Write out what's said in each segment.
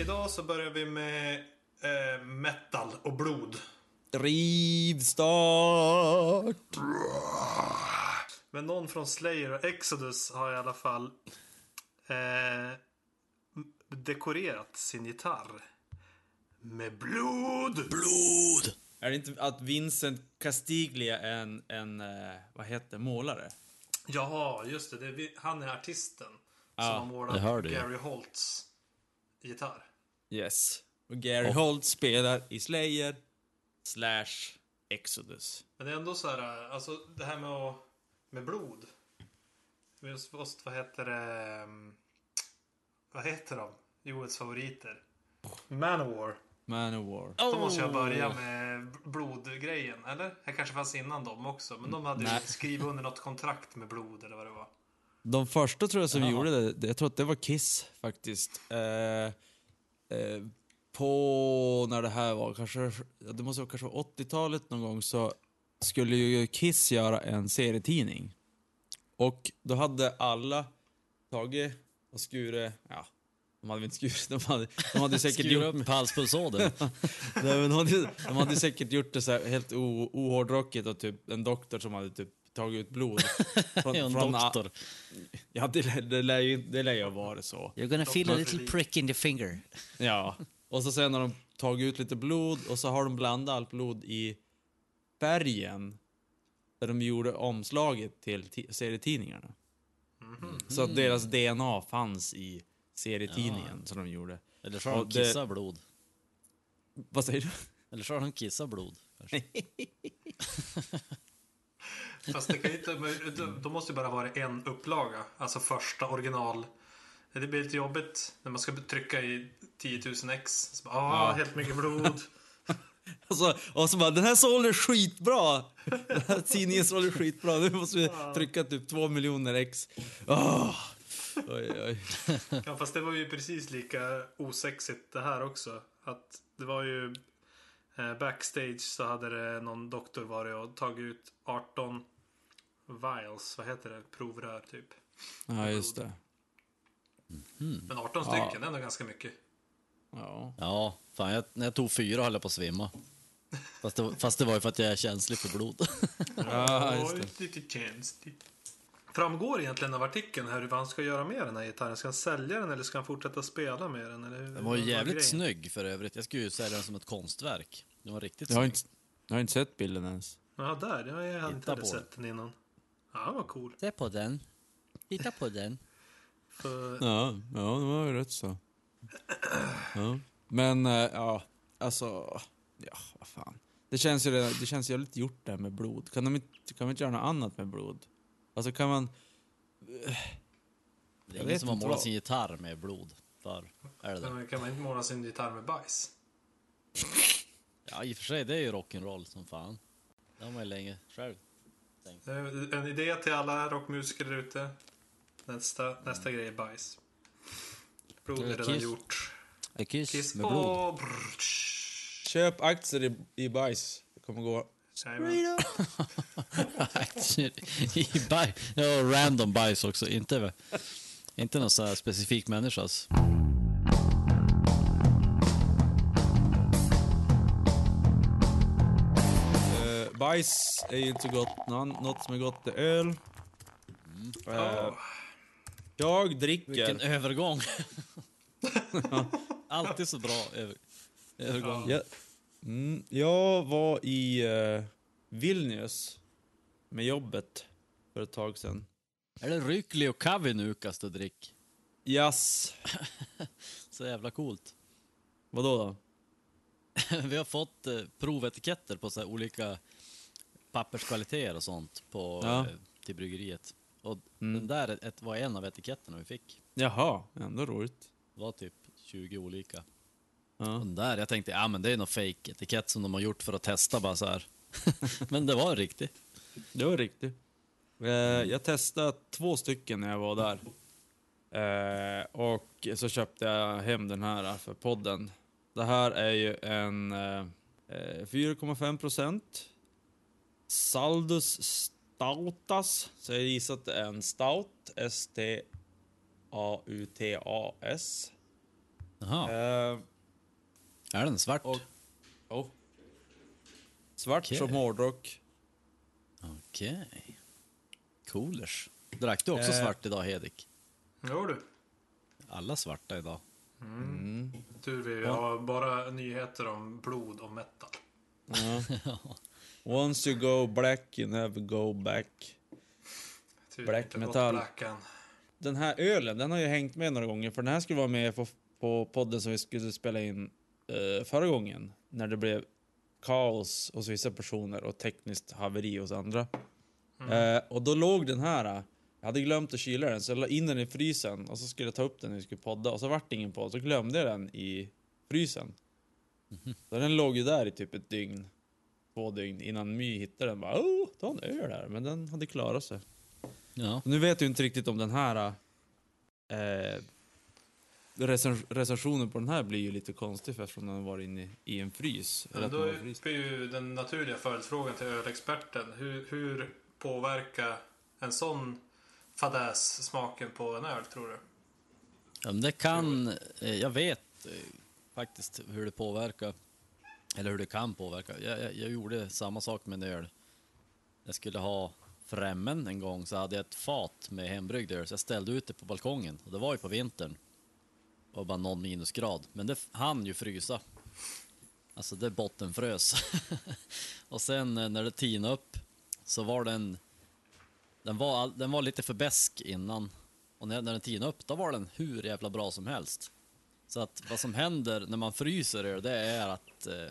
Idag så börjar vi med eh, metal och blod. Rivstart! Men någon från Slayer och Exodus har i alla fall eh, dekorerat sin gitarr med blod. Blod! Är det inte att Vincent Castiglia är en, en eh, vad heter målare? Ja, just det. det är, han är artisten som Ja, har målat. Gary Holts gitarr. Yes. Och Gary Holt spelar i Slayer slash Exodus. Men det är ändå så här, alltså det här med, att, med blod. Just, just, vad heter det? mm, Vad heter de? Joels favoriter. Manowar. Manowar. Då måste jag börja med blodgrejen, eller? Det kanske fanns innan dem också. Men de hade Nej. skrivit under något kontrakt med blod eller vad det var. De första tror jag som gjorde det, jag tror att det var Kiss faktiskt. Eh, eh, på när det här var, kanske, det måste vara kanske 80-talet någon gång, så skulle ju Kiss göra en serietidning. Och då hade alla tagit och skurit, ja, de hade väl inte skurit, de hade, de hade säkert gjort upp halspulsådern. De, hade, de hade säkert gjort det så här helt ohårdrockigt och typ en doktor som hade typ tagit ut blod. Från, en från- doktor. Ja, det, det lär ju det lär ju ha varit så. You're gonna feel a little prick in the finger. Ja. Och så sen har de tagit ut lite blod och så har de blandat allt blod i färgen där de gjorde omslaget till ti- serietidningarna. Så att deras DNA fanns i serietidningen som de gjorde. Eller så har Och de det- kissat blod. Vad säger du? Eller så har de kissat blod. kanske. Fast det kan ju inte, men då- då måste det bara vara en upplaga. Alltså första original. Det blir lite jobbigt när man ska trycka i 10 000 ex. Så bara, ah, Ja. helt mycket blod. Alltså, och så bara, den här sålde skitbra! Den här tidningen sålde skitbra, nu måste vi trycka typ två miljoner ex. Åh! Oj, oj. Ja, fast det var ju precis lika osexigt det här också. Att det var ju eh, backstage så hade det någon doktor varit och tagit ut 18 vials, vad heter det, provrör typ. Ja, just det. Men 18 stycken, det är ändå ganska mycket. Ja. Ja, fan jag, när jag tog fyra höll jag på att svimma. Fast det, var- fast det var ju för att jag är känslig för blod. Ja, just det. lite känsligt. Framgår egentligen av artikeln här hur han ska göra med den här gitarren? Ska han sälja den eller ska han fortsätta spela med den? Eller hur- Den var ju jävligt grejen? snygg för övrigt. Jag skulle ju sälja den som ett konstverk. Den var riktigt Jag har, inte, jag har inte sett bilden ens. Ja, där. Ja, jag hade inte sett den innan. Ja, vad cool. Se på den. Titta på den. För, Ja, ja det var ju rätt så. Ja. Men, eh, ja, alltså, ja, vad fan. Det känns ju redan, det känns ju lite gjort där med blod. Kan de inte, kan vi inte göra något annat med blod? Alltså kan man... Det är ingen som har målat sin gitarr med blod. För, är det det? men kan man inte måla sin gitarr med bajs? Ja, i och för sig, det är ju rock'n'roll som fan. Det har man ju länge själv. Är En idé till alla rockmusiker där ute. Nästa, nästa grej är bajs. Blod är Eller redan kiss. gjort. Ett kiss, Kiss med blod. brr. Köp aktier i, i bajs. Det kommer gå... Jajamän. Aktier i baj. Ja, random bajs också. Inte, inte någon så här specifik människas. Eh, bajs är ju inte gott. Nå- Något som är gott är öl. Eh, jag dricker... Vilken övergång. Alltid så bra över, övergång. Jag, mm, jag var i eh, Vilnius med jobbet för ett tag sedan. Är det Rykli och Kavinukas du drick? Yes. Så jävla coolt. Vadå då? Vi har fått eh, provetiketter på så här olika papperskvaliteter och sånt på, Ja. eh, till bryggeriet. Och den där ett, var en av etiketterna vi fick. Jaha, ändå roligt. Det var typ 20 olika. Ja. Den där, jag tänkte, ja men det är nog fake etikett som de har gjort för att testa bara så här. men det var en riktig. Det var riktigt. Eh, jag testade två stycken när jag var där. Eh, och så köpte jag hem den här för podden. Det här är ju en eh, eh, 4,5 procent. Saldus Stautas. Så jag gissar att det är en Stout. S-T-A-U-T-A-S. Jaha, Eh, är den svart? och- oh. Svart Okej. som hårdrock. Okej. Coolers. Drack du också Eh. svart idag, Hedik? Jo du. Alla svarta idag. Tur vi har bara nyheter om blod och metal. Ja. Once you go black you never go back. Tur Black metal. Den här ölen, den har ju hängt med några gånger. För den här skulle vara med på, på podden som vi skulle spela in eh, förra gången. När det blev kaos hos vissa personer och tekniskt haveri hos andra. Eh, och då låg den här. Jag hade glömt att kyla den så jag la in den i frysen och så skulle jag ta upp den när vi skulle podda och så vart det ingen podd. Så glömde jag den i frysen. Så den låg ju där i typ ett dygn. Två dygn innan My hittade den. Bara, oh, ta en öl där. Men den hade klarat sig. Ja. Nu vet jag inte riktigt om den här... Eh, recens- recensionen på den här blir ju lite konstig för eftersom den har varit inne i en frys. Men då är ju den naturliga följdfrågan till ölexperten. Hur, hur påverkar en sån fadäs smaken på en öl, tror du? Ja, men det kan... eh, Jag vet eh, faktiskt hur det påverkar. Eller hur det kan påverka. Jag, jag, jag gjorde samma sak med en öl. Jag skulle ha främmen en gång så hade jag ett fat med hembryggd öl. Så jag ställde ut det på balkongen. Och det var ju på vintern. Var bara någon minusgrad. Men det hann ju frysa. Alltså det bottenfrös. och sen eh, när det tinade upp så var den... Den var, den var lite för besk innan. Och när, när den tinade upp, då var den hur jävla bra som helst. Så att vad som händer när man fryser öl, det är att... Eh,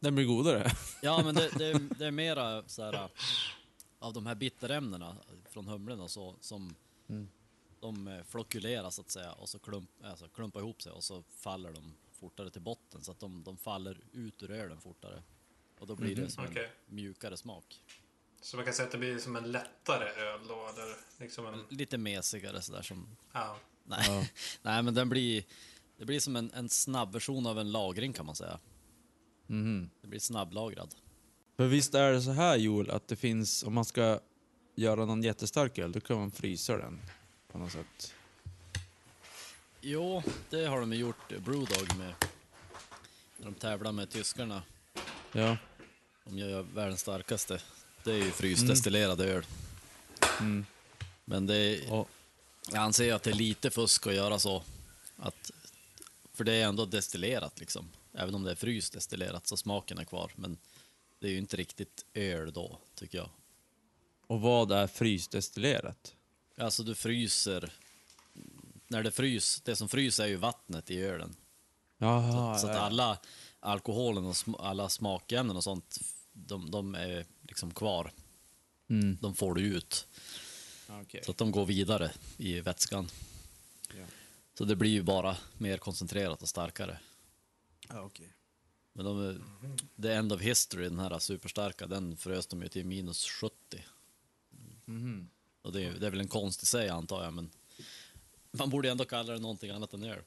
Den blir godare. ja, men det, det, det är mera så här av de här bitterämnena från humlen och så som de eh, flokulerar så att säga och så klump, alltså, klumpar ihop sig och så faller de fortare till botten så att de, de faller ut ur ölen fortare. Och då blir det som Okej. en mjukare smak. Så man kan säga att det blir som en lättare öl då, eller liksom en... Lite mesigare sådär som Ja. Nej, Nej men den blir, det blir som en, en snabb version av en lagring kan man säga. Mhm. Det blir snabblagrad. För visst är det så här Joel, att det finns, om man ska göra någon jättestark öl, då kan man frysa den. På något sätt. Jo, det har de ju gjort eh, Brewdog med. När de tävlar med tyskarna. Ja. De gör världens starkaste. Det är ju frysdestillerad öl. Mm. Men det är, Och, jag anser att det är lite fusk att göra så. Att, för det är ändå destillerat liksom. Även om det är frysdestillerat så smaken är kvar. Men det är ju inte riktigt öl då, tycker jag. och vad är frysdestillerat? Alltså du fryser... När det frys, det som fryser är ju vattnet i ölen. Jaha, så att ja. alla alkoholen och sm alla smakämnen och sånt, de, de är liksom kvar. Mm. De får du ut. Okej. Så att de går vidare i vätskan. Ja. Så det blir ju bara mer koncentrerat och starkare. Ja, okej. Men de, the end of history, den här superstarka, den frös de ju till minus 70. Mhm. Och det är, det är väl en konst i sig antar jag, men man borde ändå kalla det någonting annat än öl.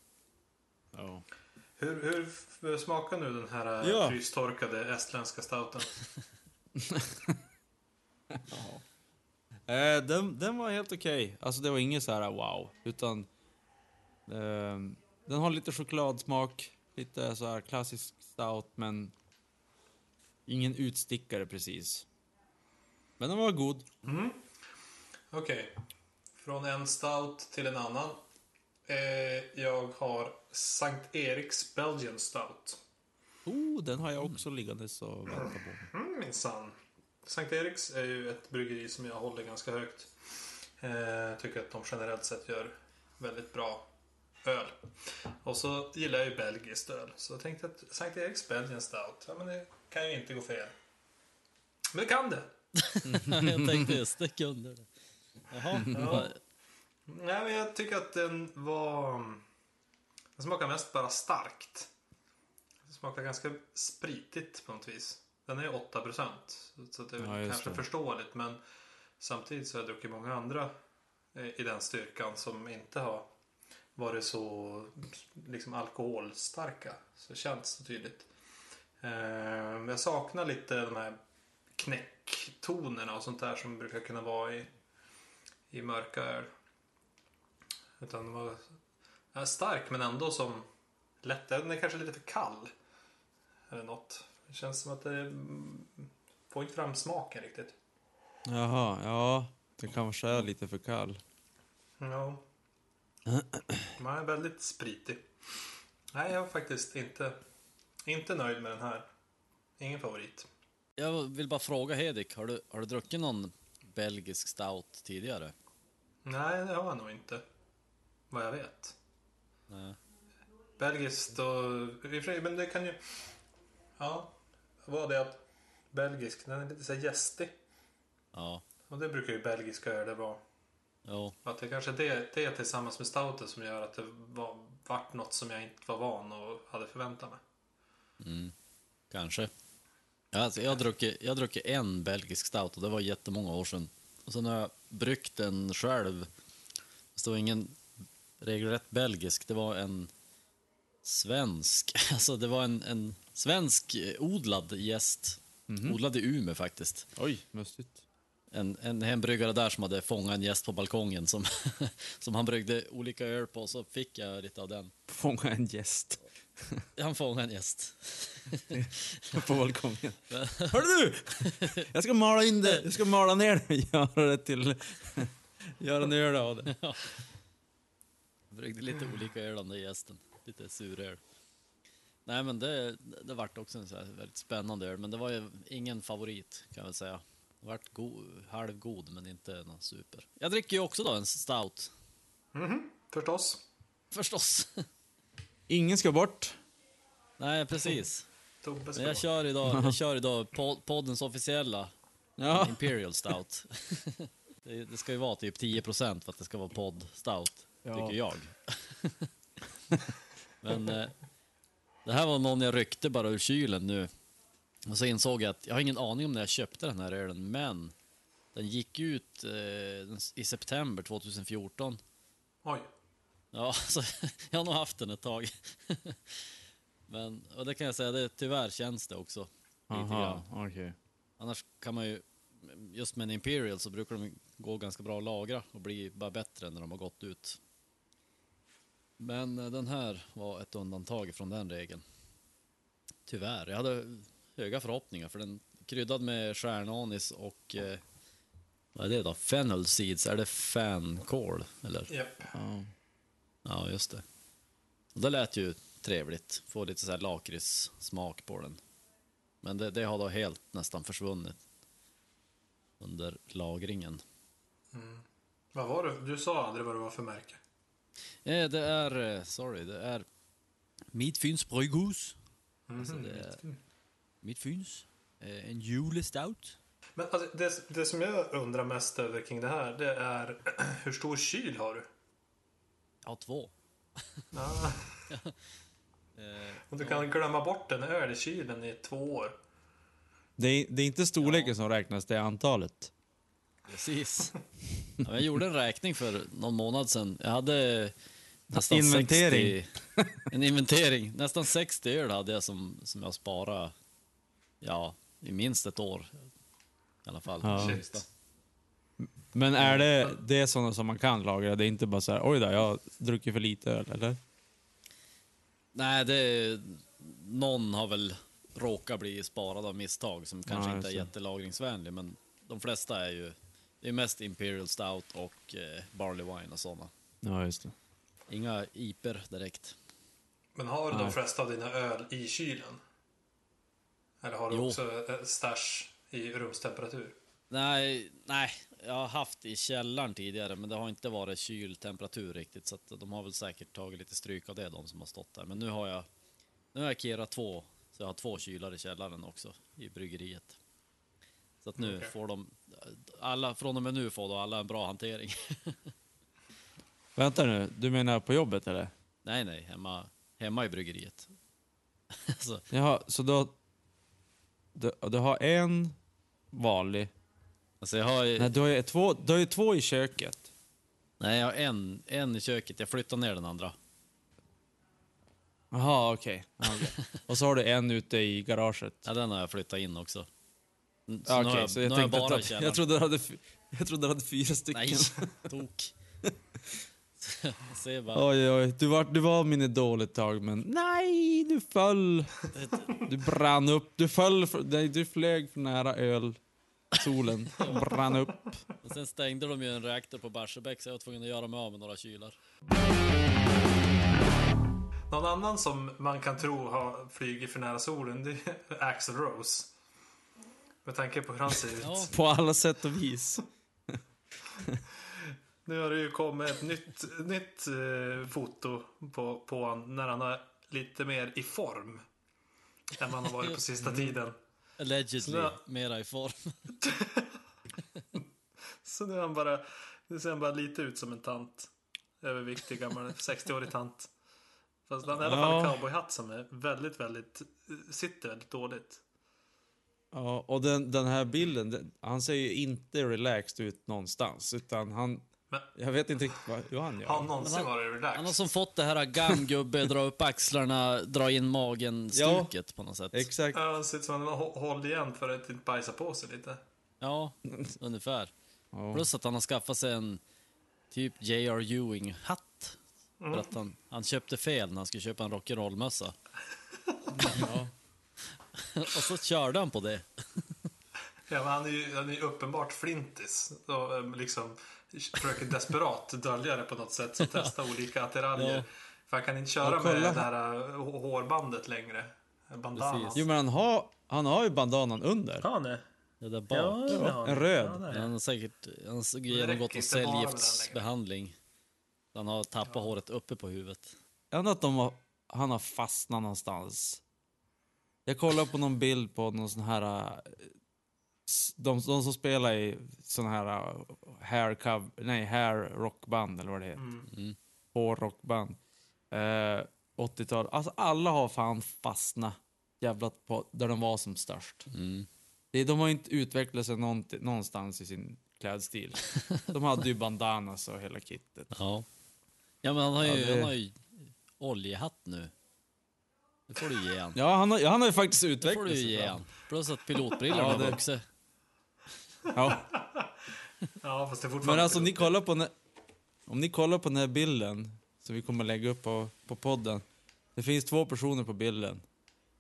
Ja. Hur, hur smakar nu den här eh, Ja. frystorkade estländska stouten? Eh, den, den var helt okej. Alltså det var inget så här wow. Utan ehm, den har lite chokladsmak. Lite så här klassisk stout men ingen utstickare precis. Men den var god. Okej. Från en stout till en annan. Eh, jag har Sankt Eriks Belgian Stout. Oh, den har jag också liggandes och väntat på. Mm, minsann. Sankt Eriks är ju ett bryggeri som jag håller ganska högt. Eh, tycker att de generellt sett gör väldigt bra öl. Och så gillar jag ju belgiskt öl. Så jag tänkte att Sankt Eriks Belgian Stout, ja men det kan ju inte gå fel. Men det kan det. jag tänkte just det kunde det. Jaha, Ja. Nej, men jag tycker att den var... Den smakar mest bara starkt. Den smakar ganska spritigt på något vis. Den är 8 procent. Så det är Ja, kanske det. förståeligt. Men samtidigt så har jag druckit många andra eh, i den styrkan som inte har varit så liksom alkoholstarka. Så det känns så tydligt. Eh, Jag saknar lite de här knäcktonerna och sånt där som brukar kunna vara i, i mörka öl. Utan den var ja, stark men ändå som lätt. Den är kanske lite för kall. Eller något. Det känns som att det får inte fram smaken riktigt. Jaha, ja. Den kanske är lite för kall. Ja. Man är väldigt spritig. Nej, jag är faktiskt inte, inte nöjd med den här. Ingen favorit. Jag vill bara fråga Hedik, har du, har du druckit någon belgisk stout tidigare? Nej, det har jag nog inte. Vad jag vet. Nej. Belgiskt och... i och för sig, Men det kan ju... Ja. Vad det att belgisk, den är lite så gästig. Ja, Och det brukar ju belgiska öl vara. jo. Att det kanske är det, det tillsammans med stouten som gör att det var, vart något som jag inte var van och hade förväntat mig. Mm, kanske. Alltså, jag har druckit, jag har druckit en belgisk stout och det var jättemånga år sedan. Och sen har jag bryggt den själv. Det står ingen regelrätt belgisk, det var en svensk. Alltså det var en, en svensk odlad gäst. Odlad i Umeå faktiskt. Oj, mustigt. En, en hembryggare där som hade fångat en gäst på balkongen som, som han bryggde olika öl på, så fick jag lite av den. Fånga en gäst Han fångade en gäst. på balkongen. Hörru du! Jag ska mala in det. Jag ska mala ner det och göra det till... göra en öl av det. Bryggde lite olika öl den där gästen. Lite suröl. Nej men det, det vart också en så här väldigt spännande öl, men det var ju ingen favorit kan jag väl säga. Det vart go, halvgod men inte någon super. Jag dricker ju också då en stout. Förstås. Förstås. Ingen ska bort. Nej precis. Ska Men jag kör idag, jag kör idag pod- poddens officiella Ja. Imperial Stout. det, det ska ju vara typ 10% för att det ska vara podd stout, Ja. tycker jag. Men eh, det här var någon jag ryckte bara ur kylen nu. Och så insåg jag att jag har ingen aning om när jag köpte den här ölen, men den gick ut eh, i september 2014. Oj. Ja, så jag har nog haft den ett tag. Men, och det kan jag säga, det, tyvärr känns det också. Aha, okej. Annars kan man ju, just med en Imperial så brukar de gå ganska bra att lagra och bli bara bättre när de har gått ut. Men eh, den här var ett undantag från den regeln. Tyvärr. Jag hade höga förhoppningar för den kryddad med stjärnanis och eh, vad är det då? Fennel seeds, är det fänkål? Eller? Japp. Ja. Ja, just det. Det lät ju trevligt. Få lite så här lakritssmak på den. Men det, det har då helt nästan försvunnit under lagringen. Vad var det? Du sa aldrig vad det var för märke. Eh, det är, eh, sorry, det är Midfyns Bryghus. Alltså det är Midfyns. Eh, en julestout. Men alltså, det, det som jag undrar mest över kring det här, det är hur stor kyl har du? Ja, två. Ja. Och du kan glömma bort en öl i kylen i två år. Det, är, det är inte storleken som räknas, det är antalet. Precis. Ja, jag gjorde en räkning för någon månad sedan. Jag hade nästan Inventering. 60, en inventering. Nästan 60 öl hade jag som, som jag sparade ja, i minst ett år. I alla fall. Ja. Men är det, det är sådana som man kan lagra? Det är inte bara så här, oj då, jag har druckit för lite öl, eller? Nej, det, någon har väl råkat bli sparad av misstag som kanske Ja, inte är jättelagringsvänlig. Men de flesta är ju, det är mest Imperial Stout och eh, Barley Wine och sådana. Ja, just det. Inga iper direkt. Men har du Nej. de flesta av dina öl i kylen? Eller har du Jo. också ett stash i rumstemperatur? Nej, nej, jag har haft i källaren tidigare, men det har inte varit kyltemperatur riktigt, så att de har väl säkert tagit lite stryk av det, de som har stått där. Men nu har jag, nu har jag Kera 2, så jag har två kylar i källaren också, i bryggeriet. Så att nu Okej. får de, alla, från och med nu får då alla en bra hantering. Vänta nu, du menar på jobbet eller? nej, nej, hemma, hemma i bryggeriet. så, Jaha, så du har, du, du har en vanlig... alltså jag har, Nej, du har ju två, du har ju två i köket. nej, jag har en, en i köket, jag flyttar ner den andra. Jaha, okej. Okej. Och så har du en ute i garaget. Ja, den har jag flyttat in också. Så Ja, nu har Okej, jag, så jag nu har jag tänkte bara att jag trodde du hade, jag trodde du hade fyra stycken. Nej, tok. Jag ser bara, Oj, oj, du var, du var min idol ett tag, men nej, du föll. Du brann upp. Du föll, för, nej, du flög för nära öl. Solen brann upp. och sen stängde de ju en reaktor på Barsebäck så jag var tvungen att göra mig av med några kylar. Någon annan som man kan tro har flugit för nära solen, det är Axl Rose. Med tanke på hur han ser ut. Ja. På alla sätt och vis. Nu har det ju kommit ett nytt, nytt eh, foto på, på han när han är lite mer i form. Än han har varit på sista tiden. Allegedly, Sådär. mera i form. Så nu är han bara, nu ser han bara lite ut som en tant. Överviktig gammal 60-årig tant. Fast han har i alla fall en Ja. cowboyhatt som är väldigt, väldigt, sitter väldigt dåligt. Ja, och den, den här bilden, den, han ser ju inte relaxed ut någonstans. Utan han... Men- Jag vet inte riktigt vad, hur han gör. Har han någonsin varit relaxed? Han har som fått det här gammgubbe, dra upp axlarna, dra in magen-stuket på något sätt. Exakt. Ja, han ser ut som att han har hå- hållit igen för att inte bajsa på sig lite. Ja, ungefär. Ja. Plus att han har skaffat sig en typ J.R. Ewing-hatt. För att han, han köpte fel när han skulle köpa en rock'n'roll-mössa. Ja. Och så körde han på det. Ja, men han är ju han är ju uppenbart flintis. Och eh, liksom försöker desperat dölja det på något sätt. Så testa olika attiraljer. Ja. För han kan inte köra Ja, med det här eh, hå- hårbandet längre. Bandanan. Precis. Jo, men han har, han har ju bandanan under. Ja, nej. Det där bak. Ja, det har han. en röd. Ja, det det. Han har säkert han har genomgått en cellgiftsbehandling. Han har tappat håret uppe på huvudet. Ändå att de har, han har fastnat någonstans. Jag kollade på någon bild på någon sån här... De, de som spelar i sån här äh, hair, cover, nej, hair rockband eller vad det heter. Mm. Hårrockband. Eh, 80-tal. Alltså alla har fan fastnat jävlat på där de var som störst. Mm. De har inte utvecklat sig någonstans i sin klädstil. De hade ju bandanas och hela kittet. Ja. Ja, men han har ju, Ja, det- han har ju oljehatt nu. Det får du ge han. Ja, han har, han har ju faktiskt Det får utvecklat du sig. ge han. Plus att pilotbrillorna Ja, har det- vuxit. Ja. Ja, fast det är fortfarande... Men alltså, om ni kollar på, den- om ni kollar på den här bilden som vi kommer lägga upp på, på podden. Det finns två personer på bilden.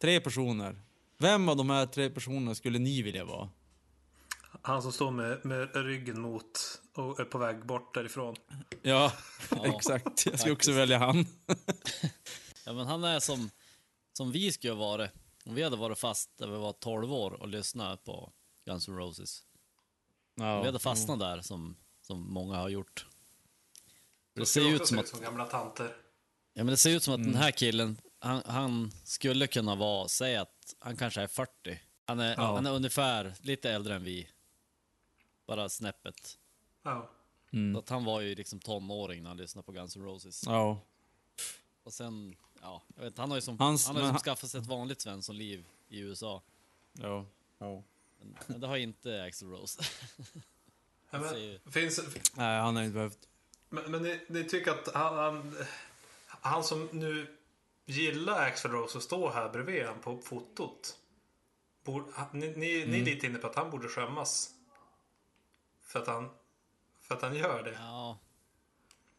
Tre personer. Vem av de här tre personerna skulle ni vilja vara? Han som står med, med ryggen mot och är på väg bort därifrån. Ja, Ja, exakt. Jag ska faktiskt. också välja han. Ja, men han är som, som vi skulle ha varit. Om vi hade varit fast där vi var 12 år och lyssnat på Guns N' Roses. Ja. Vi hade fastnat där som, som många har gjort. Det De ser ju också ut som att, som gamla tanter. ja, men det ser ut som att den här killen, han, han skulle kunna vara, säg att han kanske är 40. Han är, Ja. han är ungefär lite äldre än vi. Bara snäppet. Ja. Mm. Så att han var ju liksom tonåring när han lyssnade på Guns N' Roses. Ja. Och sen, ja, jag vet, han har ju som, Hans- han har ju som han- skaffat sig ett vanligt Svenssonliv i USA. Ja. ja. Men, det har inte Axl Rose. Ja, ser men, finns, Nej, han har inte behövt. men, men ni, ni tycker att han, han, han som nu gillar Axl Rose och står här bredvid han på fotot. Borde, han- ni, ni, ni Mm. är lite inne på att han borde skämmas. För att han, för att han gör det. Ja.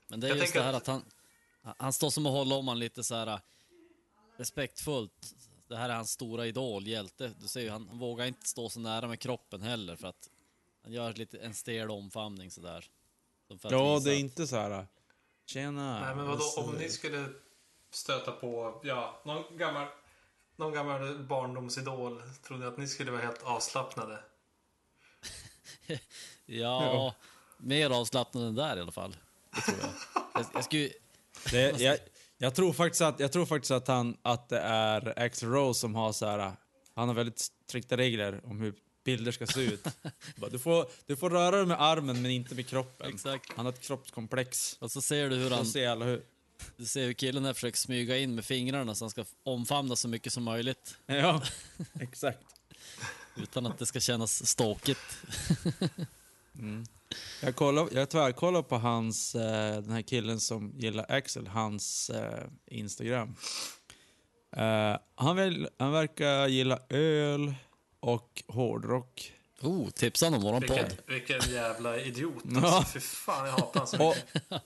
Men det är Jag just det här att- att han, han står som att hålla om han lite så här äh, respektfullt. Det här är hans stora idol, hjälte. Du ser ju, han, vågar inte stå så nära med kroppen heller för att han gör lite en stel omfamning sådär. Ja, det är att- inte så här. Tjena. Nej men vadå om ni skulle stöta på ja, någon gammal någon gammal barndomsidol. Tror ni att ni skulle vara helt avslappnade? Ja, Ja. mer avslappnad än där i alla fall. Det tror jag. Jag, jag skulle, Det, jag, jag tror faktiskt att, jag tror faktiskt att, han, att det är Axl Rose som har så här. Han har väldigt strikta regler om hur bilder ska se ut. Du, får, du får röra dig med armen men inte med kroppen. exakt. Han har ett kroppskomplex. Och så ser du hur han, ser alla hur... du ser hur killen här försöker smyga in med fingrarna så han ska omfamna så mycket som möjligt. Ja, exakt. Utan att det ska kännas ståkigt. Jag, kollar, jag tvärkollar på hans, eh, den här killen som gillar Axel, hans eh, Instagram. Eh, han, vill, han verkar gilla öl och hårdrock. Oh, tipsa om våran Vilken, podd. vilken jävla idiot. Ja. Alltså, fy fan, jag hatar honom så Och, mycket.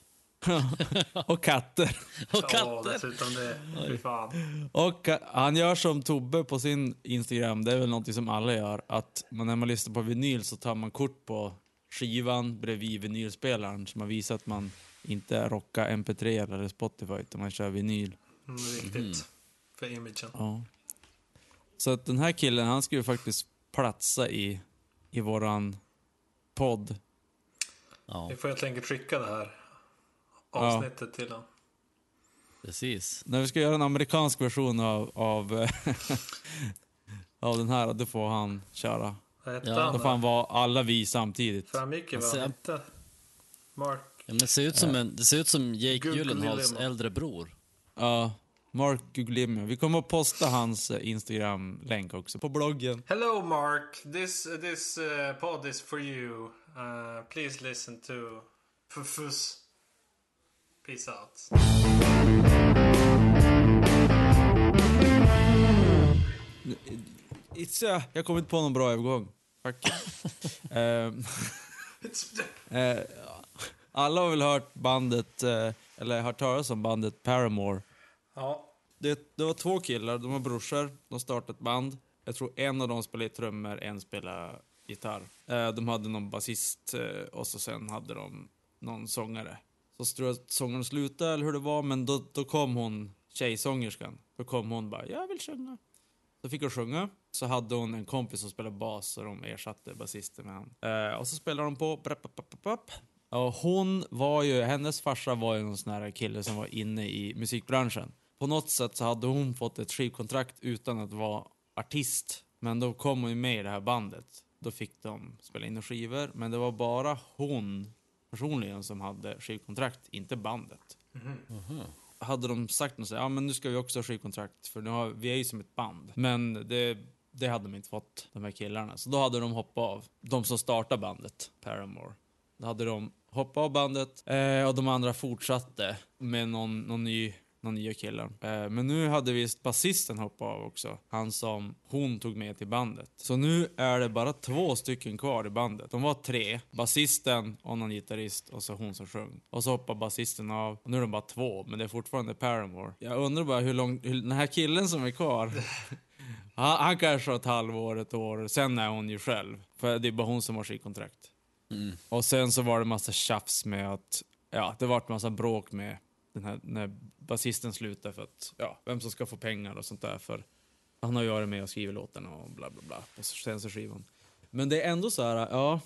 och katter. Och Ja, katter. dessutom det. Fy fan. Och han gör som Tobbe på sin Instagram, det är väl något som alla gör, att man, när man lyssnar på vinyl så tar man kort på skivan bredvid vinylspelaren så man visar att man inte rockar MP3 eller Spotify utan man kör vinyl. Mm, viktigt. För imagen. Ja. Så att den här killen, han skulle faktiskt platsa i, i våran podd. Ja, Vi får helt enkelt skicka det här Ja. avsnittet till honom. precis. När vi ska göra en amerikansk version av, av, av den här, då får han köra. Vad hette Ja, han Då får han vara alla vi samtidigt. Framgick ju vad Alltså, han hette. Mark. Ja, men det ser ut som, en, det ser ut som Jake Gyllenhaals äldre bror. Ja, Mark Guglimio. Vi kommer att posta hans eh, Instagram-länk också på bloggen. Hello Mark, this this uh, pod is for you. Uh, please listen to Fufus. Peace out. It's, jag kom inte på någon bra övergång. Tack. Ehm, eh, alla har väl hört bandet, eh, eller hört talas om bandet Paramore. Ja, Det, det var två killar, de var brorsor, de startade ett band. Jag tror en av dem spelade trummor, en spelade gitarr. Eh, de hade någon basist och så sen hade de någon sångare. Så tror jag att sångaren slutade eller hur det var, men då, då kom hon, tjejsångerskan. Då kom hon bara, jag vill sjunga. Så fick hon sjunga. Så hade hon en kompis som spelade bas så de ersatte basisten med han. Eh, och så spelade de på. Och hon var ju, hennes farsa var ju någon sån här kille som var inne i musikbranschen. På något sätt så hade hon fått ett skivkontrakt utan att vara artist. Men då kom hon ju med i det här bandet. Då fick de spela in skivor, men det var bara hon personligen som hade skivkontrakt, inte bandet. Hade de sagt något så här, ja men nu ska vi också ha skivkontrakt för nu har, vi är ju som ett band. Men det, det hade de inte fått, de här killarna. Så då hade de hoppat av. De som startade bandet, Paramore. Då hade de hoppat av bandet eh, och de andra fortsatte med någon, någon ny någon nya killar. Eh, men nu hade visst basisten hoppat av också. Han som hon tog med till bandet. Så nu är det bara två stycken kvar i bandet. De var tre. Basisten och någon gitarrist och så hon som sjöng. Och så hoppar basisten av. Och nu är de bara två, men det är fortfarande Paramore. Jag undrar bara hur långt, hur, den här killen som är kvar. han, han kanske har ett halvår, ett år. Sen är hon ju själv. För det är bara hon som har skivkontrakt. Mm. Och sen så var det massa tjafs med att, ja, det vart massa bråk med den här, när basisten slutar, för att, ja, vem som ska få pengar och sånt där för han har ju varit med och skrivit låtarna och bla bla bla på senaste skivan. Men det är ändå så här, ja.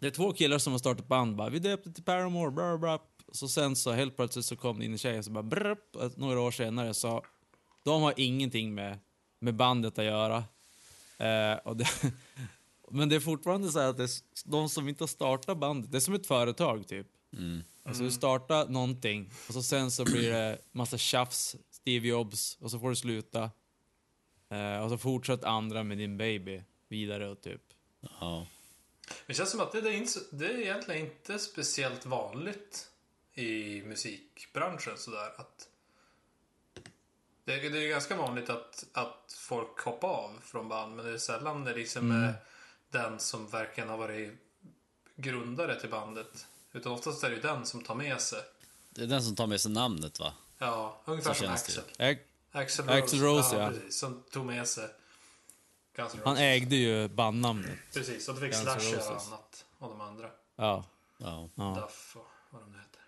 Det är två killar som har startat band bara, vi döpte till Paramore, bla bla. Så sen så helt plötsligt så kom det in en tjej som bara brrp, några år senare så de har ingenting med, med bandet att göra. Eh, och det, men det är fortfarande så här att det är de som inte har startat bandet, det är som ett företag typ. Mm. Alltså du startar någonting och så sen så blir det massa tjafs, Steve Jobs, och så får du sluta. Eh, och så fortsätter andra med din baby vidare och typ. Ja. Det känns som att det, det, är inte, det är egentligen inte speciellt vanligt i musikbranschen sådär att det, är- det är ganska vanligt att, att folk hoppar av från band men det är sällan det liksom är den som verkligen har varit grundare till bandet. Utan oftast är det ju den som tar med sig. Det är den som tar med sig namnet va? Ja, ungefär som det Axel. Axel Rose. Axl Rose, ja. Precis, som tog med sig Guns N' han Roses. ägde ju bandnamnet. Precis, och då fick Guns Slash göra annat. Och de andra. Ja. Ja. ja. Duff och vad de nu heter.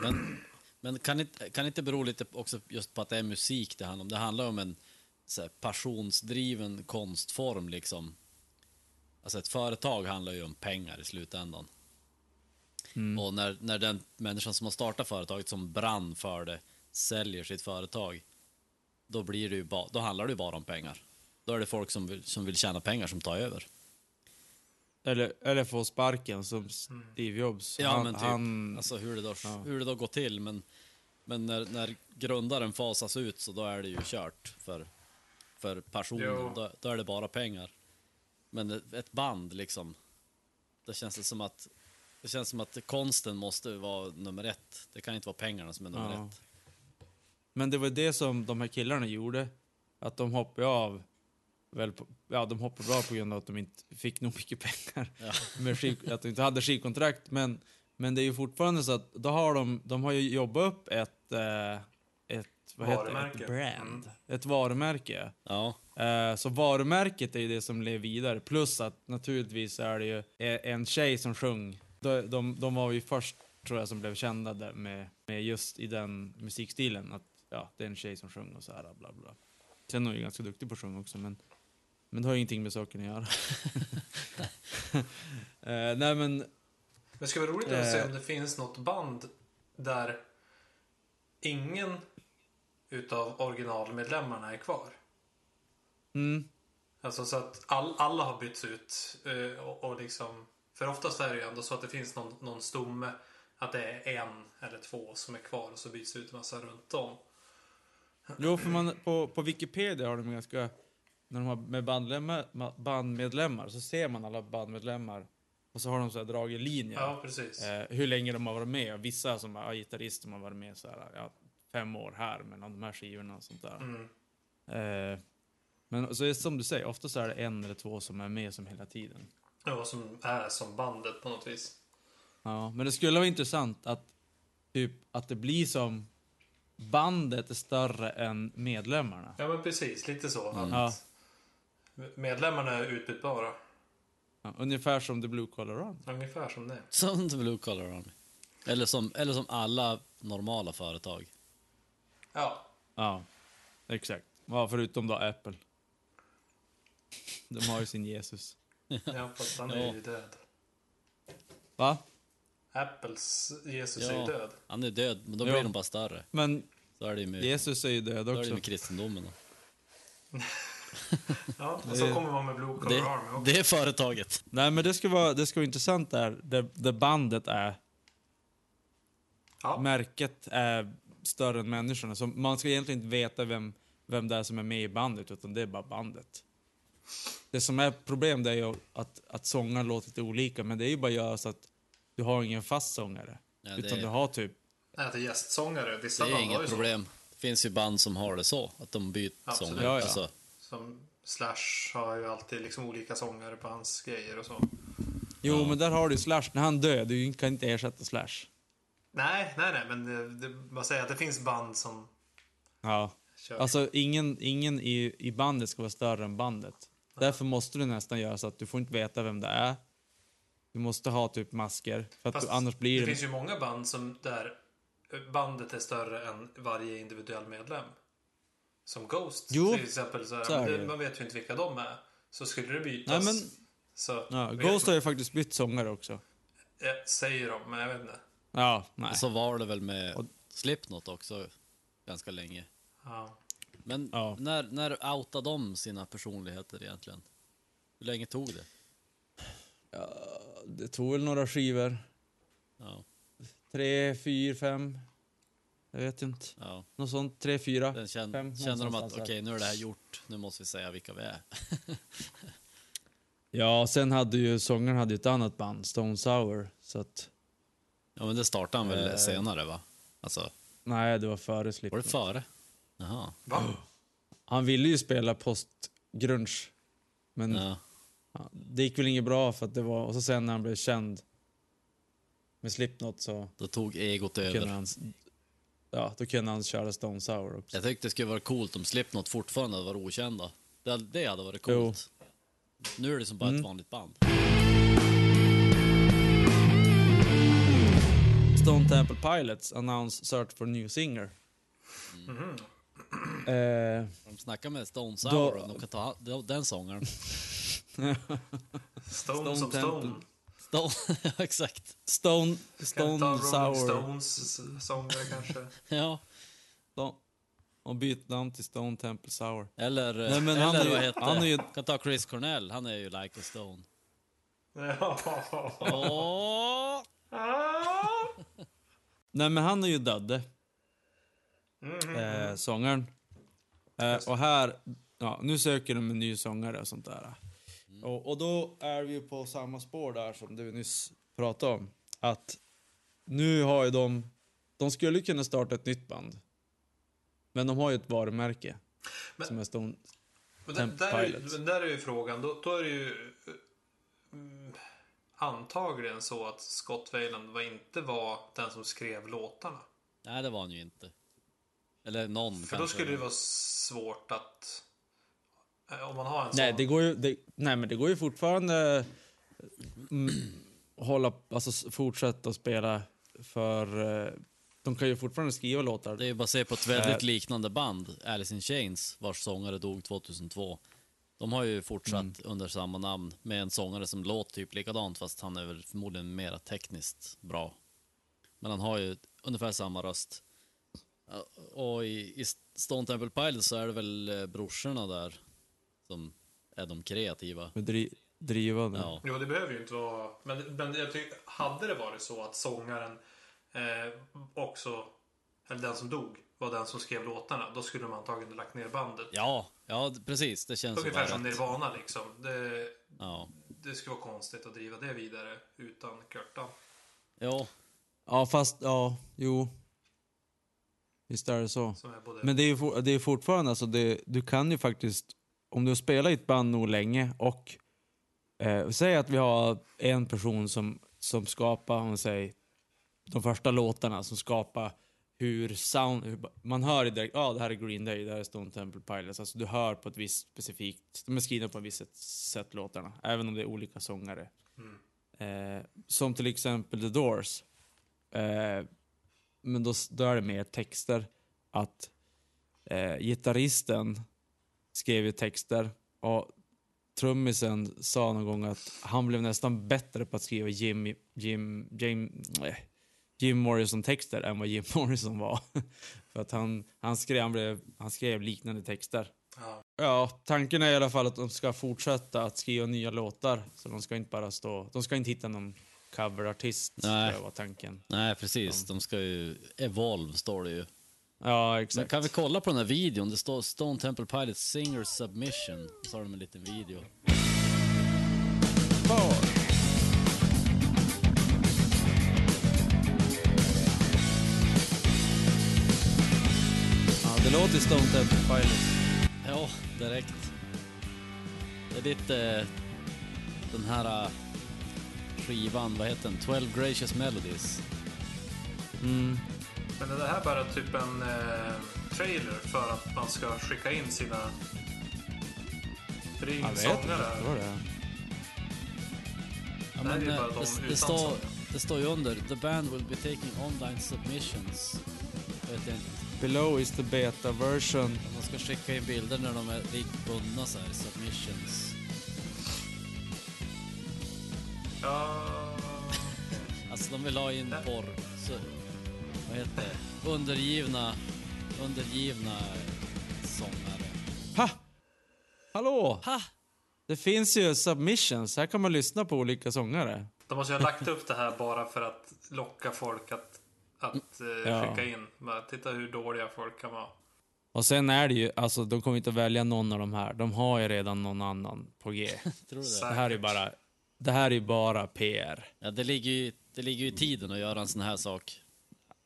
Men, men kan, inte, kan inte bero lite också just på att det är musik det handlar om? Det handlar om en så här, passionsdriven konstform liksom. Alltså ett företag handlar ju om pengar i slutändan. Och när, när den människan som har startat företaget som brann för det säljer sitt företag, då, blir det ju ba, då handlar det ju bara om pengar. Då är det folk som vill, som vill tjäna pengar som tar över. Eller, eller få sparken som Steve Jobs. Ja, han, men typ. han, Alltså hur det då, Ja. hur det då går till. Men, men när, när grundaren fasas ut så då är det ju kört för, för personen. Då, då är det bara pengar. Men ett- ett band liksom. Det känns det som att det känns som att konsten måste vara nummer ett. Det kan inte vara pengarna som är nummer Ja. ett. Men det var det som de här killarna gjorde. Att de hoppade av väl på, ja, de hoppade bra på grund av att de inte fick nog mycket pengar. Ja. Med skiv, att de inte hade skivkontrakt. Men, men det är ju fortfarande så att då har de, de har ju jobbat upp ett, eh, ett, vad heter? Varumärke. Ett brand. Mm. Ett varumärke. Ja, Eh, så varumärket är ju det som lever vidare. Plus att naturligtvis är det ju en tjej som sjöng. De, de, de var ju först, tror jag, som blev kända där med, med just i den musikstilen. Att ja, det är en tjej som sjöng och så här, bla bla. Sen är hon ju ganska duktig på att sjunga också, men, men det har ju ingenting med saken att göra. eh, nej men, Men det ska vara roligt att se Eh. om det finns något band där ingen utav originalmedlemmarna är kvar. mm, Alltså så att all, alla har bytts ut. eh, Och, och liksom, för oftast är det ju ändå så att det finns någon, någon stomme. Att det är en eller två som är kvar och så byts ut en massa runt om. jo för man, på, på Wikipedia har de ganska, när de har med bandmedlemmar, bandmedlemmar så ser man alla bandmedlemmar. Och så har de så här dragit linjer. Ja, precis. Eh, hur länge de har varit med. Vissa som är gitarrister har varit med så här, ja, fem år här mellan de här skivorna och sånt där. Mm. Eh, men så är det som du säger, ofta så är det en eller två som är med som hela tiden. Ja, som är som bandet på något vis. Ja, men det skulle vara intressant att, typ, att det blir som bandet är större än medlemmarna. Ja, men precis. Lite så. Att Ja. Medlemmarna är utbytbara. Ja, ungefär som The Blue Collar Run. Ungefär som det. som The Blue Collar Army. Eller som, eller som alla normala företag. Ja. Ja, exakt. Ja, förutom då Apple. De har ju sin Jesus. Ja, fast han är Ja. ju död. Va? Apples Jesus är Ja. ju död. Han är död, men då Ja. blir de bara större. Men Så är det ju med, Jesus är ju död så är det också. med kristendomen. Då. Ja, och så kommer man med Blue Collar Det, Army också. det är företaget. Nej, men det ska vara, det ska vara intressant där, där, där bandet är, Ja. märket är större än människorna. Så man ska egentligen inte veta vem, vem det är som är med i bandet, utan det är bara bandet. Det som är problem det är ju att, att sångaren låter lite olika, men det är ju bara att göra så att du har ingen fast sångare. Ja, utan det, du har typ, Nej, att det är gästsångare. Vissa det är band har ju inget så. problem. Det finns ju band som har det så, att de byter Absolut. sångare. Ja, ja. Alltså, Som Slash har ju alltid liksom olika sångare på hans grejer och så. jo men där har du Slash, när han dör, du kan inte ersätta Slash. Nej, nej, nej, men det, det, man säger att det finns band som Ja. kör. Alltså ingen, ingen i, i bandet ska vara större än bandet. Därför måste du nästan göra så att du får inte veta vem det är. Du måste ha typ masker, för att Fast du, annars blir det finns ju många band som där bandet är större än varje individuell medlem. Som Ghost Jo, till exempel. Så, här, så det man vet ju inte vilka de är. Så skulle det bytas. Nej, men- så Ja, Ghost har ju faktiskt bytt sångare också. eh, Säger de, men jag vet inte. Ja, nej. så var det väl med Slipknot också ganska länge. Ja. Men Ja. när, när outade de sina personligheter egentligen? Hur länge tog det? Det tog väl några skivor. Ja, Tre, fyra, fem. Jag vet inte. ja. Något sånt. Tre, fyra. Den känn, Fem, känner de att någonstans okej, där. nu är det här gjort, nu måste vi säga vilka vi är. Ja, sen hade ju sångaren hade ju ett annat band, Stone Sour. Så att, Ja, men det startade han väl Eh. senare va? Alltså, nej, det var före var det Slipknot. före? Jaha. Va? Han ville ju spela post-grunge. Men Ja. Ja, det gick väl inget bra för att det var, och så sen när han blev känd med Slipknot så Då tog egot över. han, ja, då kunde han köra Stone Sour också. Jag tyckte det skulle vara coolt om Slipknot fortfarande hade varit okända. Det, det hade varit coolt. Nu är det som bara Mm. ett vanligt band. Stone Temple Pilots announce search for new singer. Mhm. Eh, De snackar med Stone Då- Sour de kan ta den sångaren. Stone, Stone som Temple. Stone. Stone, ja exakt. Stone, Kan ta Stone Rolling Sour. Stones sångare kanske. Ja. Stone, och bytt namn till Stone Temple Sour. Eller, Nej, men han eller är ju- vad heter han är ju- Kan ta Chris Cornell, han är ju like a stone. Ja. Åh! Nej men han är ju död. Eh, sångaren. Eh, och här, ja, nu söker de en ny sångare och sånt där. Och, och då är vi ju på samma spår där som vi nyss pratade om. Att nu har ju de, de skulle kunna starta ett nytt band. Men de har ju ett varumärke Men- som är Stone, Men där, där, är, men där är ju frågan. Då, då är det ju mm, antagligen så att Scott Weiland var inte var den som skrev låtarna. Nej, det var han ju inte. Eller någon För kanske. då skulle det vara svårt att... eh, Om man har en Nej, sån... det går ju, det, nej, men det går ju fortfarande mm, hålla, alltså fortsätta att spela för... eh, De kan ju fortfarande skriva låtar. Det är ju baserat på ett väldigt Äh. liknande band, Alice in Chains, vars sångare dog 2002. De har ju fortsatt Mm. under samma namn med en sångare som låter typ likadant fast han är väl förmodligen mera tekniskt bra. Men han har ju ungefär samma röst. Och i, i Stone Temple Pilots så är det väl eh, brorsorna där som är de kreativa. Med dri, drivande. Ja, Jo, det behöver ju inte vara... Men, men jag tycker, hade det varit så att sångaren eh, också, eller den som dog, var den som skrev låtarna, då skulle man antagligen lagt ner bandet. ja, ja precis. Det känns Ungefär som rätt. Nirvana liksom. Det, Ja. det skulle vara konstigt att driva det vidare utan Kurtan. ja, Ja, fast ja, jo. Visst är det så. Är. Men det är ju for, det är fortfarande, alltså det, du kan ju faktiskt, om du har spelat i ett band nog länge och eh, säg att vi har en person som, som skapar, om säger, de första låtarna som skapar hur sound, hur, man hör ju direkt, ja ah, det här är Green Day, det här är Stone Temple Pilots, alltså du hör på ett visst specifikt, de är skrivna på ett visst sätt, låtarna, även om det är olika sångare. Eh, som till exempel The Doors. Eh, men då, då är det mer texter. Att eh, gitarristen skrev ju texter och trummisen sa någon gång att han blev nästan bättre på att skriva Jim, Jim, Jim, nej, Jim Morrison-texter än vad Jim Morrison var. För att han, han, skrev, han, blev, han skrev liknande texter. Ja. Ja, tanken är i alla fall att de ska fortsätta att skriva nya låtar. Så de ska inte bara stå... De ska inte hitta någon coverartist. Nej. Det var tanken. nej precis. De ska ju, Evolve står det ju. Ja, Men exakt. kan vi kolla på den här videon? Det står Stone Temple Pilots Singer Submission. Så har de en liten video. Ja, det låter Stone Temple Pilots. Ja, direkt. Det är lite eh, den här eh, skivan, vad heter den? 12 Gracious Melodies. Mm. Men är det här bara typ en eh, trailer för att man ska skicka in sina... För det är ju ingen sångare. vad det är. Ja, Det här är ju eh, bara de det, står, sångare. det står ju under The band will be taking online submissions. Jag vet inte. Below is the beta version. Man ska skicka in bilder när de är bundna så här, submissions. Ja... Alltså de vill ha in porr. Så, vad heter det? Undergivna, undergivna sångare. Ha! Hallå! Ha! Det finns ju submissions. Här kan man lyssna på olika sångare. De måste ju ha lagt upp det här bara för att locka folk att, att eh, Ja. skicka in. Bara, titta hur dåliga folk kan vara. Och sen är det ju, alltså de kommer inte att välja någon av de här. De har ju redan någon annan på G. Tror du Så- det? Det här är ju bara, det här är bara PR. Ja, det ligger ju det ligger ju i tiden att göra en sån här sak.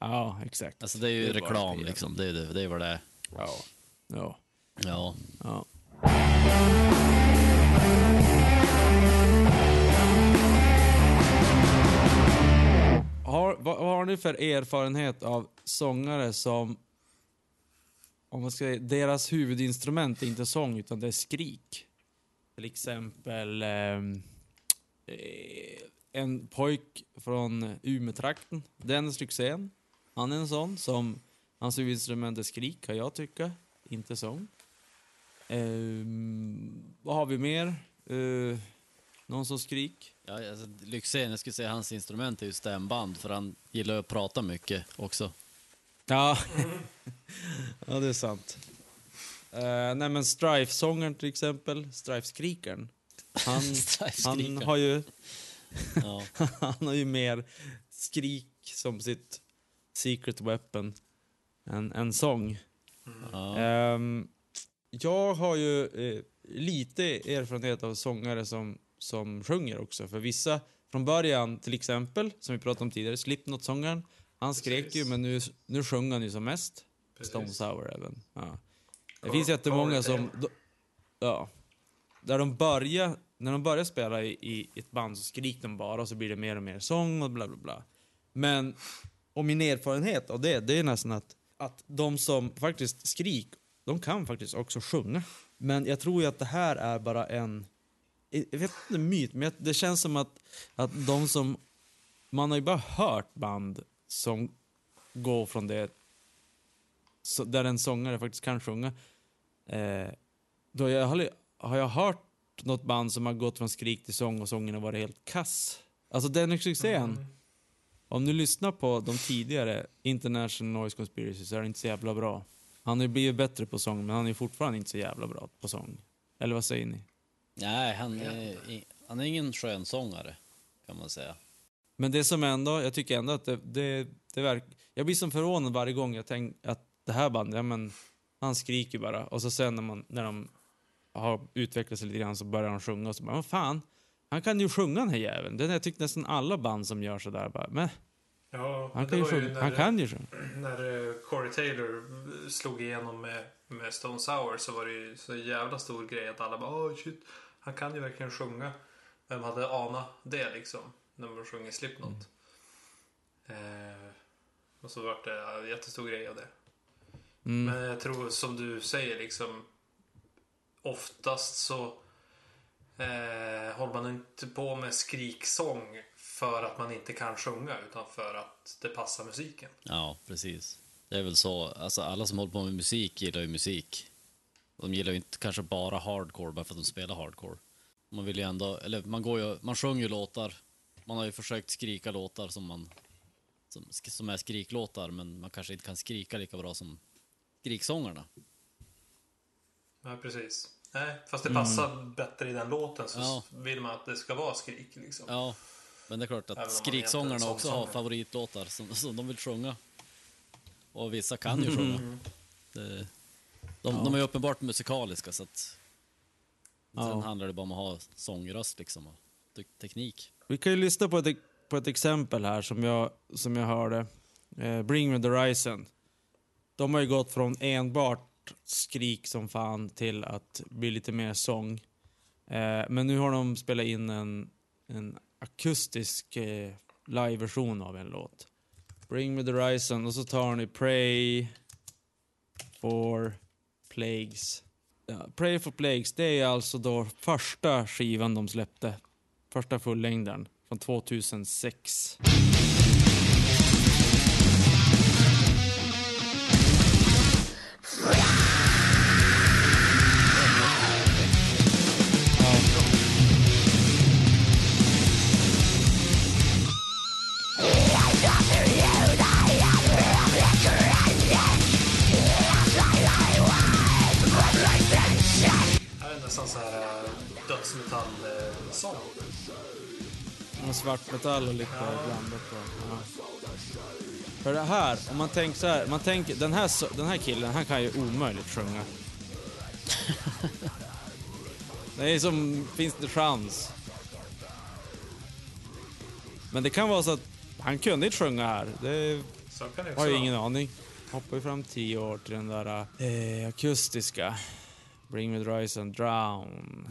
Ja, exakt. Alltså det är ju Det är reklam liksom. Det är, det, det är vad det är. Ja. Ja. Ja. ja. Har, vad, vad har ni för erfarenhet av sångare som, om man ska säga, deras huvudinstrument är inte sång utan det är skrik? Till exempel eh, en pojk från Umeåtrakten, Dennis Lyxzén. Han är en sån som, hans huvudinstrument är skrik kan jag tycka, inte sång. Ehm, vad har vi mer? Uh, någon som skrik? ja alltså, Lyxzén, jag skulle säga hans instrument är ju stämband för han gillar att prata mycket också. Ja, ja det är sant. Uh, nej men Strife-sångaren till exempel, Strife-skrikaren. Han, han har ju Ja. han har ju mer skrik som sitt secret weapon än, än sång. Ja. Ehm, jag har ju eh, lite erfarenhet av sångare som, som sjunger också. För vissa, från början till exempel, som vi pratade om tidigare, Slipknot-sångaren. Han skrek Precis. ju, men nu, nu sjunger han ju som mest. Precis. Stone Sour även. Ja. Det finns jättemånga som... Då, ja, där de börjar, när de börjar spela i, i ett band så skriker de bara och så blir det mer och mer sång och bla bla bla. Men, och min erfarenhet av det, det är nästan att, att de som faktiskt skrik, de kan faktiskt också sjunga. Men jag tror ju att det här är bara en, jag vet inte myt, men det känns som att, att de som, man har ju bara hört band som går från det, så, där en sångare faktiskt kan sjunga. Eh, då jag har, har jag hört något band som har gått från skrik till sång och sången har varit helt kass. Alltså Dennis Hysén, Mm. om du lyssnar på de tidigare International Noise Conspiracy så är det inte så jävla bra. Han har ju blivit bättre på sång, men han är fortfarande inte så jävla bra på sång. Eller vad säger ni? Nej, han är, han är ingen skönsångare, kan man säga. Men det som ändå, jag tycker ändå att det, det, det verkar... Jag blir som förvånad varje gång jag tänker att det här bandet, ja men, han skriker bara. Och så sen när, man, när de har utvecklat sig lite grann så börjar de sjunga och så bara, vad fan, han kan ju sjunga den här jäveln. Det jag tycker nästan alla band som gör sådär bara, men Ja, han kan ju sjunga. Han när- kan ju sjunga. När eh, Corey Taylor slog igenom med, med Stone Sour så var det ju så jävla stor grej att alla bara oh shit, han kan ju verkligen sjunga. Vem hade anat det liksom? När man sjunger Slipknot. Eh, och så var det en jättestor grej av det. Mm. Men jag tror som du säger liksom oftast så eh, håller man inte på med skriksång för att man inte kan sjunga utan för att det passar musiken. Ja, precis. Det är väl så. Alltså, alla som håller på med musik gillar ju musik. De gillar ju inte kanske bara hardcore bara för att de spelar hardcore. Man vill ju ändå, eller man går ju, man sjunger ju låtar. Man har ju försökt skrika låtar som man, som, som är skriklåtar, men man kanske inte kan skrika lika bra som skriksångarna. Ja, precis. Nej, fast det passar bättre i den låten så Ja. vill man att det ska vara skrik liksom. Ja, men det är klart att skriksångarna också har favoritlåtar som, som de vill sjunga. Och vissa kan ju sjunga. Det, de, de är ju uppenbart musikaliska så att Ja. sen handlar det bara om att ha sångröst liksom och te- teknik. Vi kan ju lyssna på ett, på ett exempel här som jag, som jag hörde. Eh, Bring Me The Horizon. De har ju gått från enbart skrik som fan till att bli lite mer sång. Eh, men nu har de spelat in en, en akustisk eh, live-version av en låt. Bring Me The Horizon och så tar ni Pray for Plagues. Ja, Pray for Plagues, det är alltså då första skivan de släppte. Första fullängden från 2006. Nästan så här äh, dödsmetall-sång. Och svart metall och lite blandat. Och, ja. För det här, om man tänker så här, man tänker, den här, den här killen, han kan ju omöjligt sjunga. det är som, finns det chans? Men det kan vara så att han kunde inte sjunga här. Det det har jag ingen aning. Hoppar ju fram tio år till den där eh, akustiska. Bring me the horizon, drown.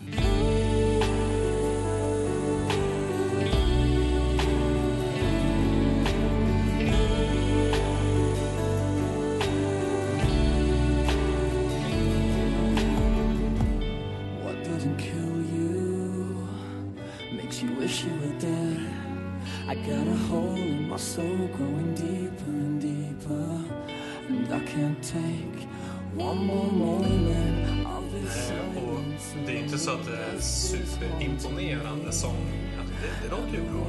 What doesn't kill you makes you wish you were dead. I got a hole in my soul growing deeper and deeper. And I can't take one more moment och det är inte så att det är superimponerande sång. Alltså, det, det låter ju bra.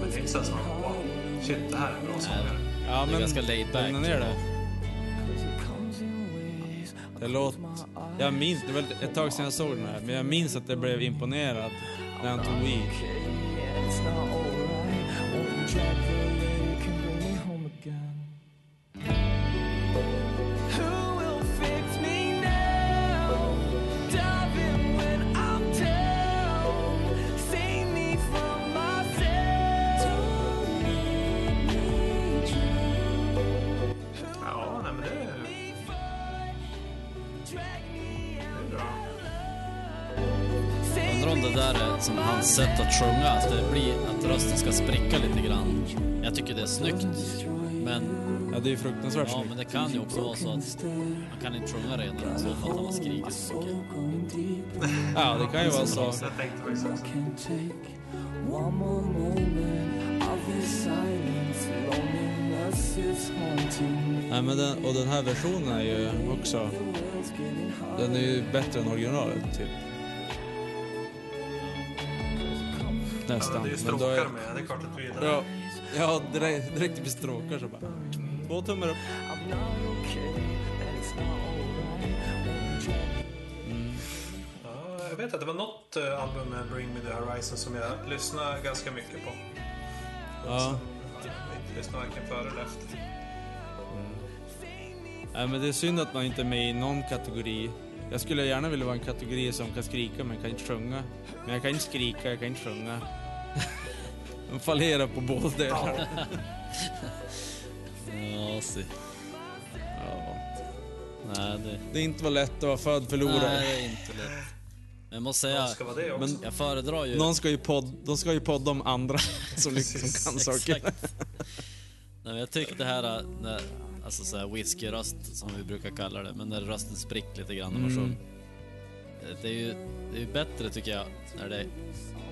Men det är inte så att man wow, shit det här är en bra sångare. Ja, Det är ganska laid back. lugna ner det. In waves. Det låt, jag minns, det var ett tag sedan jag såg den här, men jag minns att jag blev imponerad när han tog i. snyggt, men Ja, det är fruktansvärt Ja, snyggt. men det kan ju också vara så att man kan inte sjunga renare än så för att han har skrikit så mycket. Ja, det kan ju vara så. Jag tänkte faktiskt också. Nej, men den, och den här versionen är ju också... Den är ju bättre än originalet, typ. Ja, Nästan. det är ju Men är- stråkar med, det är klart att vi är där. Ja, ja direkt, direkt det blir stråkar så bara... Två tummar upp. Jag vet att det var något eh, album med Bring Me The Horizon som jag lyssnade ganska mycket på. Ja. Jag lyssnade varken före eller efter. Nej, men det är synd att man inte är med i någon kategori. Jag skulle gärna vilja vara en kategori som kan skrika men kan inte sjunga. Men jag kan inte skrika, jag kan inte sjunga. De fallerar på båda delar. Ja, se. Ja. Nej, det, Det är inte var lätt att vara född nej, förlorare. det är inte lätt. Men jag måste säga, Det ska vara det också. Men jag föredrar ju... någon ska ju podd, de ska ju podda om andra som liksom kan saker. Nej, men jag tyckte det här, när, alltså så här whiskyröst som vi brukar kalla det, men när rösten spricker lite grann när man Mm. sjunger. Det är ju det är ju bättre tycker jag när det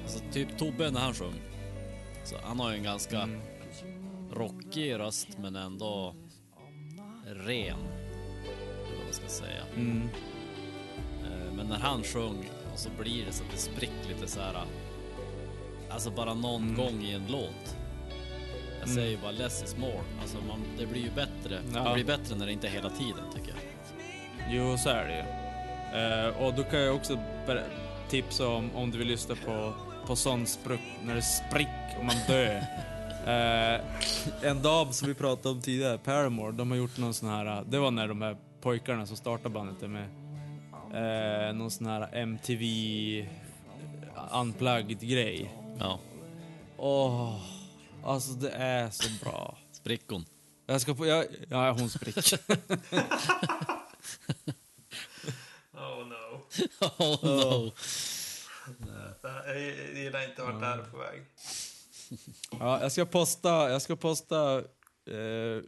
alltså typ Tobbe när han sjöng. Så han har ju en ganska Mm. rockig röst men ändå ren. Eller vad man ska säga. Mm. Eh, Men när han sjöng så blir det så att det spricker lite så här. Alltså bara någon Mm. gång i en låt. Jag Mm. säger ju bara less is more. Alltså man, det blir ju bättre. Ja. Det blir bättre när det inte är hela tiden tycker jag. Jo, så är det ju. Eh, och då kan jag också tipsa om, om du vill lyssna på, på sån spruck, när det sprick och man dör. Eh, en dam som vi pratade om tidigare, Paramore, de har gjort någon sån här, det var när de här pojkarna som startade bandet är med, eh, någon sån här MTV unplugged grej. Ja, Åh, alltså det är så bra. sprickon. Jag ska på, jag, ja hon sprick. Oh no. oh no. Jag gillar inte vart det här är på väg. Ja, jag ska posta, jag ska posta eh,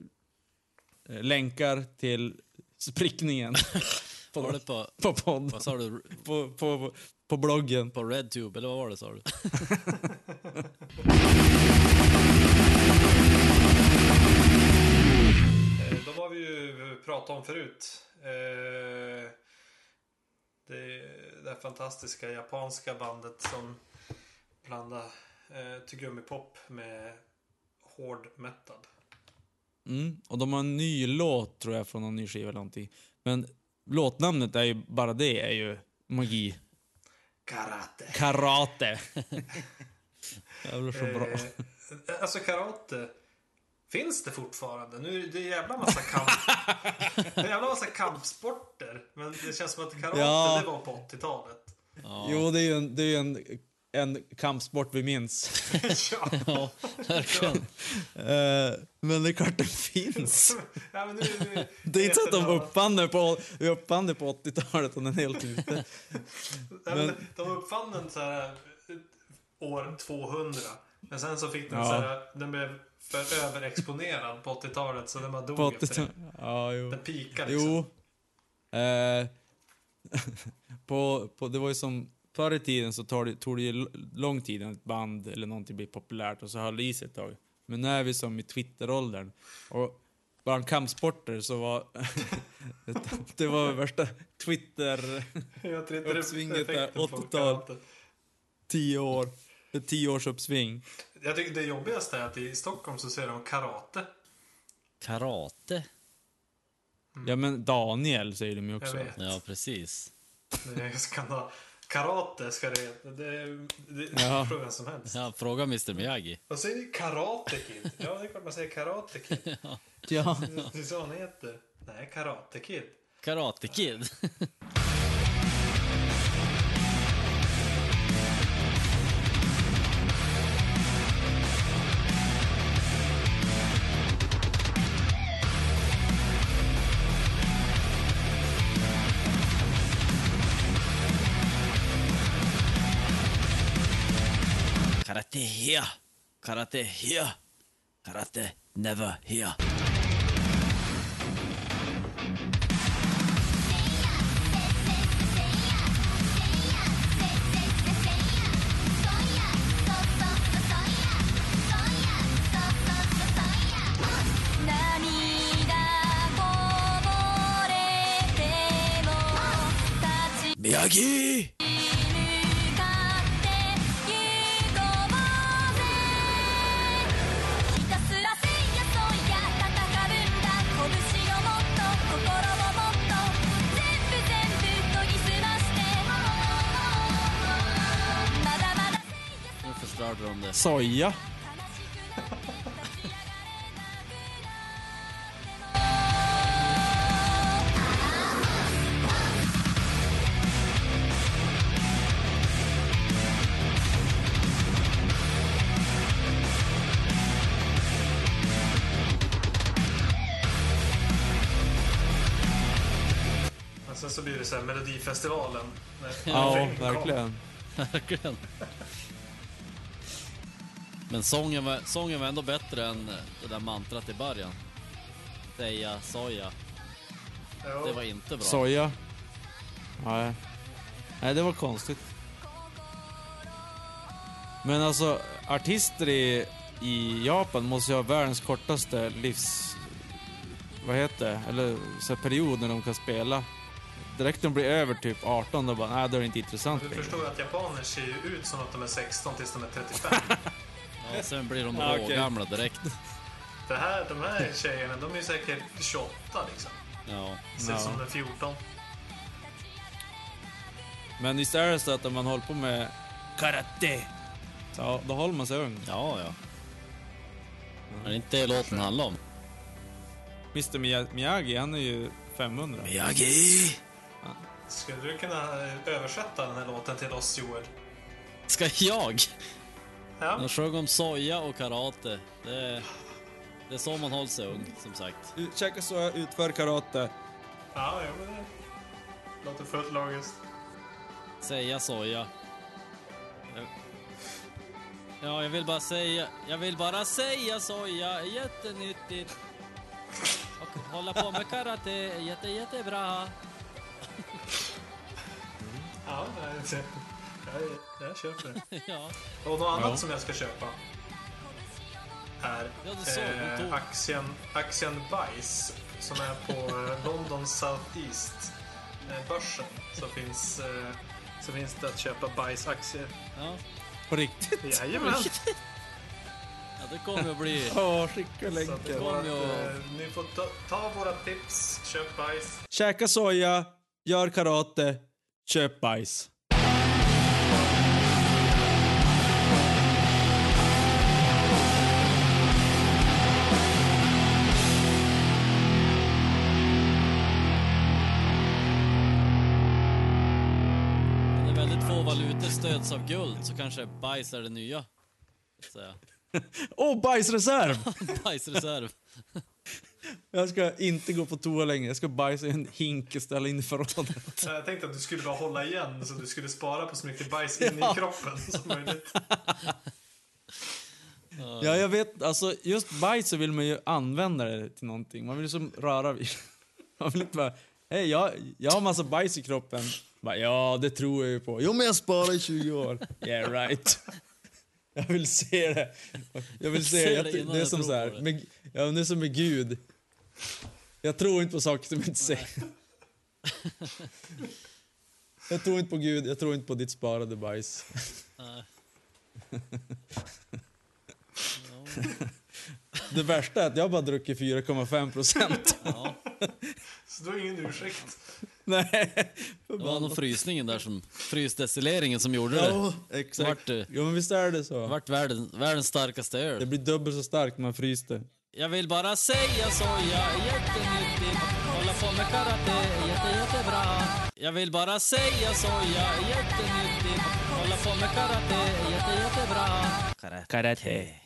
länkar till sprickningen Var på, det på, på podden, vad sa du? på, på, på bloggen. På RedTube eller vad var det sa du? Eh, De har vi ju pratat om förut. Eh, Det, det här fantastiska japanska bandet som blandar eh, tuggummipop med hård metal. Mm. Och de har en ny låt tror jag från någon ny skiva eller någonting. Men låtnamnet är ju, bara det är ju magi. Karate. Karate. det blir så bra. Eh, alltså karate. Finns det fortfarande? Nu är det en jävla massa kamp. det är en jävla massa kampsporter. Men det känns som att karate Ja. det var på 80-talet. Ja, Jo, det är ju en, det är en, en kampsport vi minns. ja. ja verkligen. Eh, men det är klart den finns. ja, men nu, nu, Det är inte så att de uppfann det på, uppfann på 80-talet och den är helt ute. Ja, men de uppfann den så här eh, år 200. Men sen så fick den Ja. så här, den blev för överexponerad på 80-talet så den bara dog På efter 80 det. Ja, jo. Den pikade liksom. Jo. Eh, på, på, det var ju som förr i tiden så tar det, tog det ju lång tid innan ett band eller någonting blir populärt och så höll det i sig ett tag. Men nu är vi som i Twitter-åldern. Och bland kampsporter så var det var värsta Twitter Jag tror inte det- Uppsvinget där, effekten på 80-tal. karate. 10 år. Ett 10 års uppsving. Jag tycker det jobbigaste är att i Stockholm så ser de karate. Karate? Ja men Daniel säger de ju också. Jag vet. Ja, precis. Det är skandal. Karate ska det heta. Det, det, det Ja. frågar vem som helst. Ja, fråga Mr Miyagi. Vad säger ni? Karate Kid? Ja, det är klart man säger Karate Kid. Ja. Det är så han heter. Nej, Karate Kid. Karate Kid. Karate here. Karate never here. Miyagi! Nu Soja. Sen så blir det så här Melodifestivalen. Ja, verkligen. Verkligen. Men sången var, sången var ändå bättre än det där mantrat i början. Säga, soja. Ja. Det var inte bra. Soja. Nej. Nej, det var konstigt. Men alltså, artister i, i Japan måste ju ha världens kortaste livs... Vad heter det? Eller så här, period när de kan spela. Direkt de blir över typ 18, då bara, nej, då är det inte intressant Du längre. förstår att japaner ser ju ut som att de är 16 tills de är 35. Ja, sen blir de Ja, rågamla direkt. Det här, de här tjejerna, de är ju säkert 28 liksom. Ja. Ser Ja. som de är 14. Men visst är det så att om man håller på med karate, så då håller man sig ung. Ja, ja. Men det är inte det låten handlar om. Mr Miya- Miyagi, han är ju 500. Miyagi! Skulle du kunna översätta den här låten till oss, Joel? Ska jag? Ja. De sjöng om soja och karate. Det är, det är så man håller sig ung, som sagt. Käka så utför karate. Ja, jo, men det låter fullt logiskt. Säga soja. Ja, jag vill bara säga, jag vill bara säga soja är jättenyttigt. Och hålla på med karate är jätte, jättebra. Ja, det- jag, jag köper det. Ja, Och något annat Ja. som jag ska köpa är Ja, eh, aktien, aktien Bajs som är på eh, London Southeast eh, börsen. Så finns, eh, så finns det att köpa Bajs-aktier. ja. På riktigt? Jajamän! ja det kommer att bli... Ja, skicka länken. att- eh, ni får ta, ta våra tips, köp Bajs. Käka soja, gör karate, köp bajs. Valutor stöds av guld så kanske bajs är det nya. Åh, bajsreserv! Bajsreserv. Jag ska inte gå på toa längre. Jag ska bajsa i en hink och ställa in i förrådet. Jag tänkte att du skulle bara hålla igen så du skulle spara på så mycket bajs in Ja. i kroppen som möjligt. Ja, jag vet. Alltså, just bajs så vill man ju använda det till någonting. Man vill som röra vid. Man vill inte bara, hej, jag, jag har massa bajs i kroppen. Bara, ja, det tror jag ju på. Jo, men jag sparar i 20 år. Yeah, right. Jag vill se det. Jag vill se, jag, det det, är som så här, med, ja, det är som med Gud. Jag tror inte på saker som jag inte ser. Jag tror inte på Gud, jag tror inte på ditt sparade bajs. Det värsta är att jag bara druckit 4,5 procent. Ja, Så du har ingen ursäkt. Nej. det var nog frysningen där som... Frysdestilleringen som gjorde det. Ja, exakt. Vart, eh, Jo, men visst är det så. Vart världens, världens starkaste Det öl. blir dubbelt så starkt när man fryste. Jag vill bara säga soja är jättenyttigt. Hålla på med karate är jätte, jättebra. Jag vill bara säga soja är jättenyttigt. Hålla på med karate är jätte, jättebra. Karate.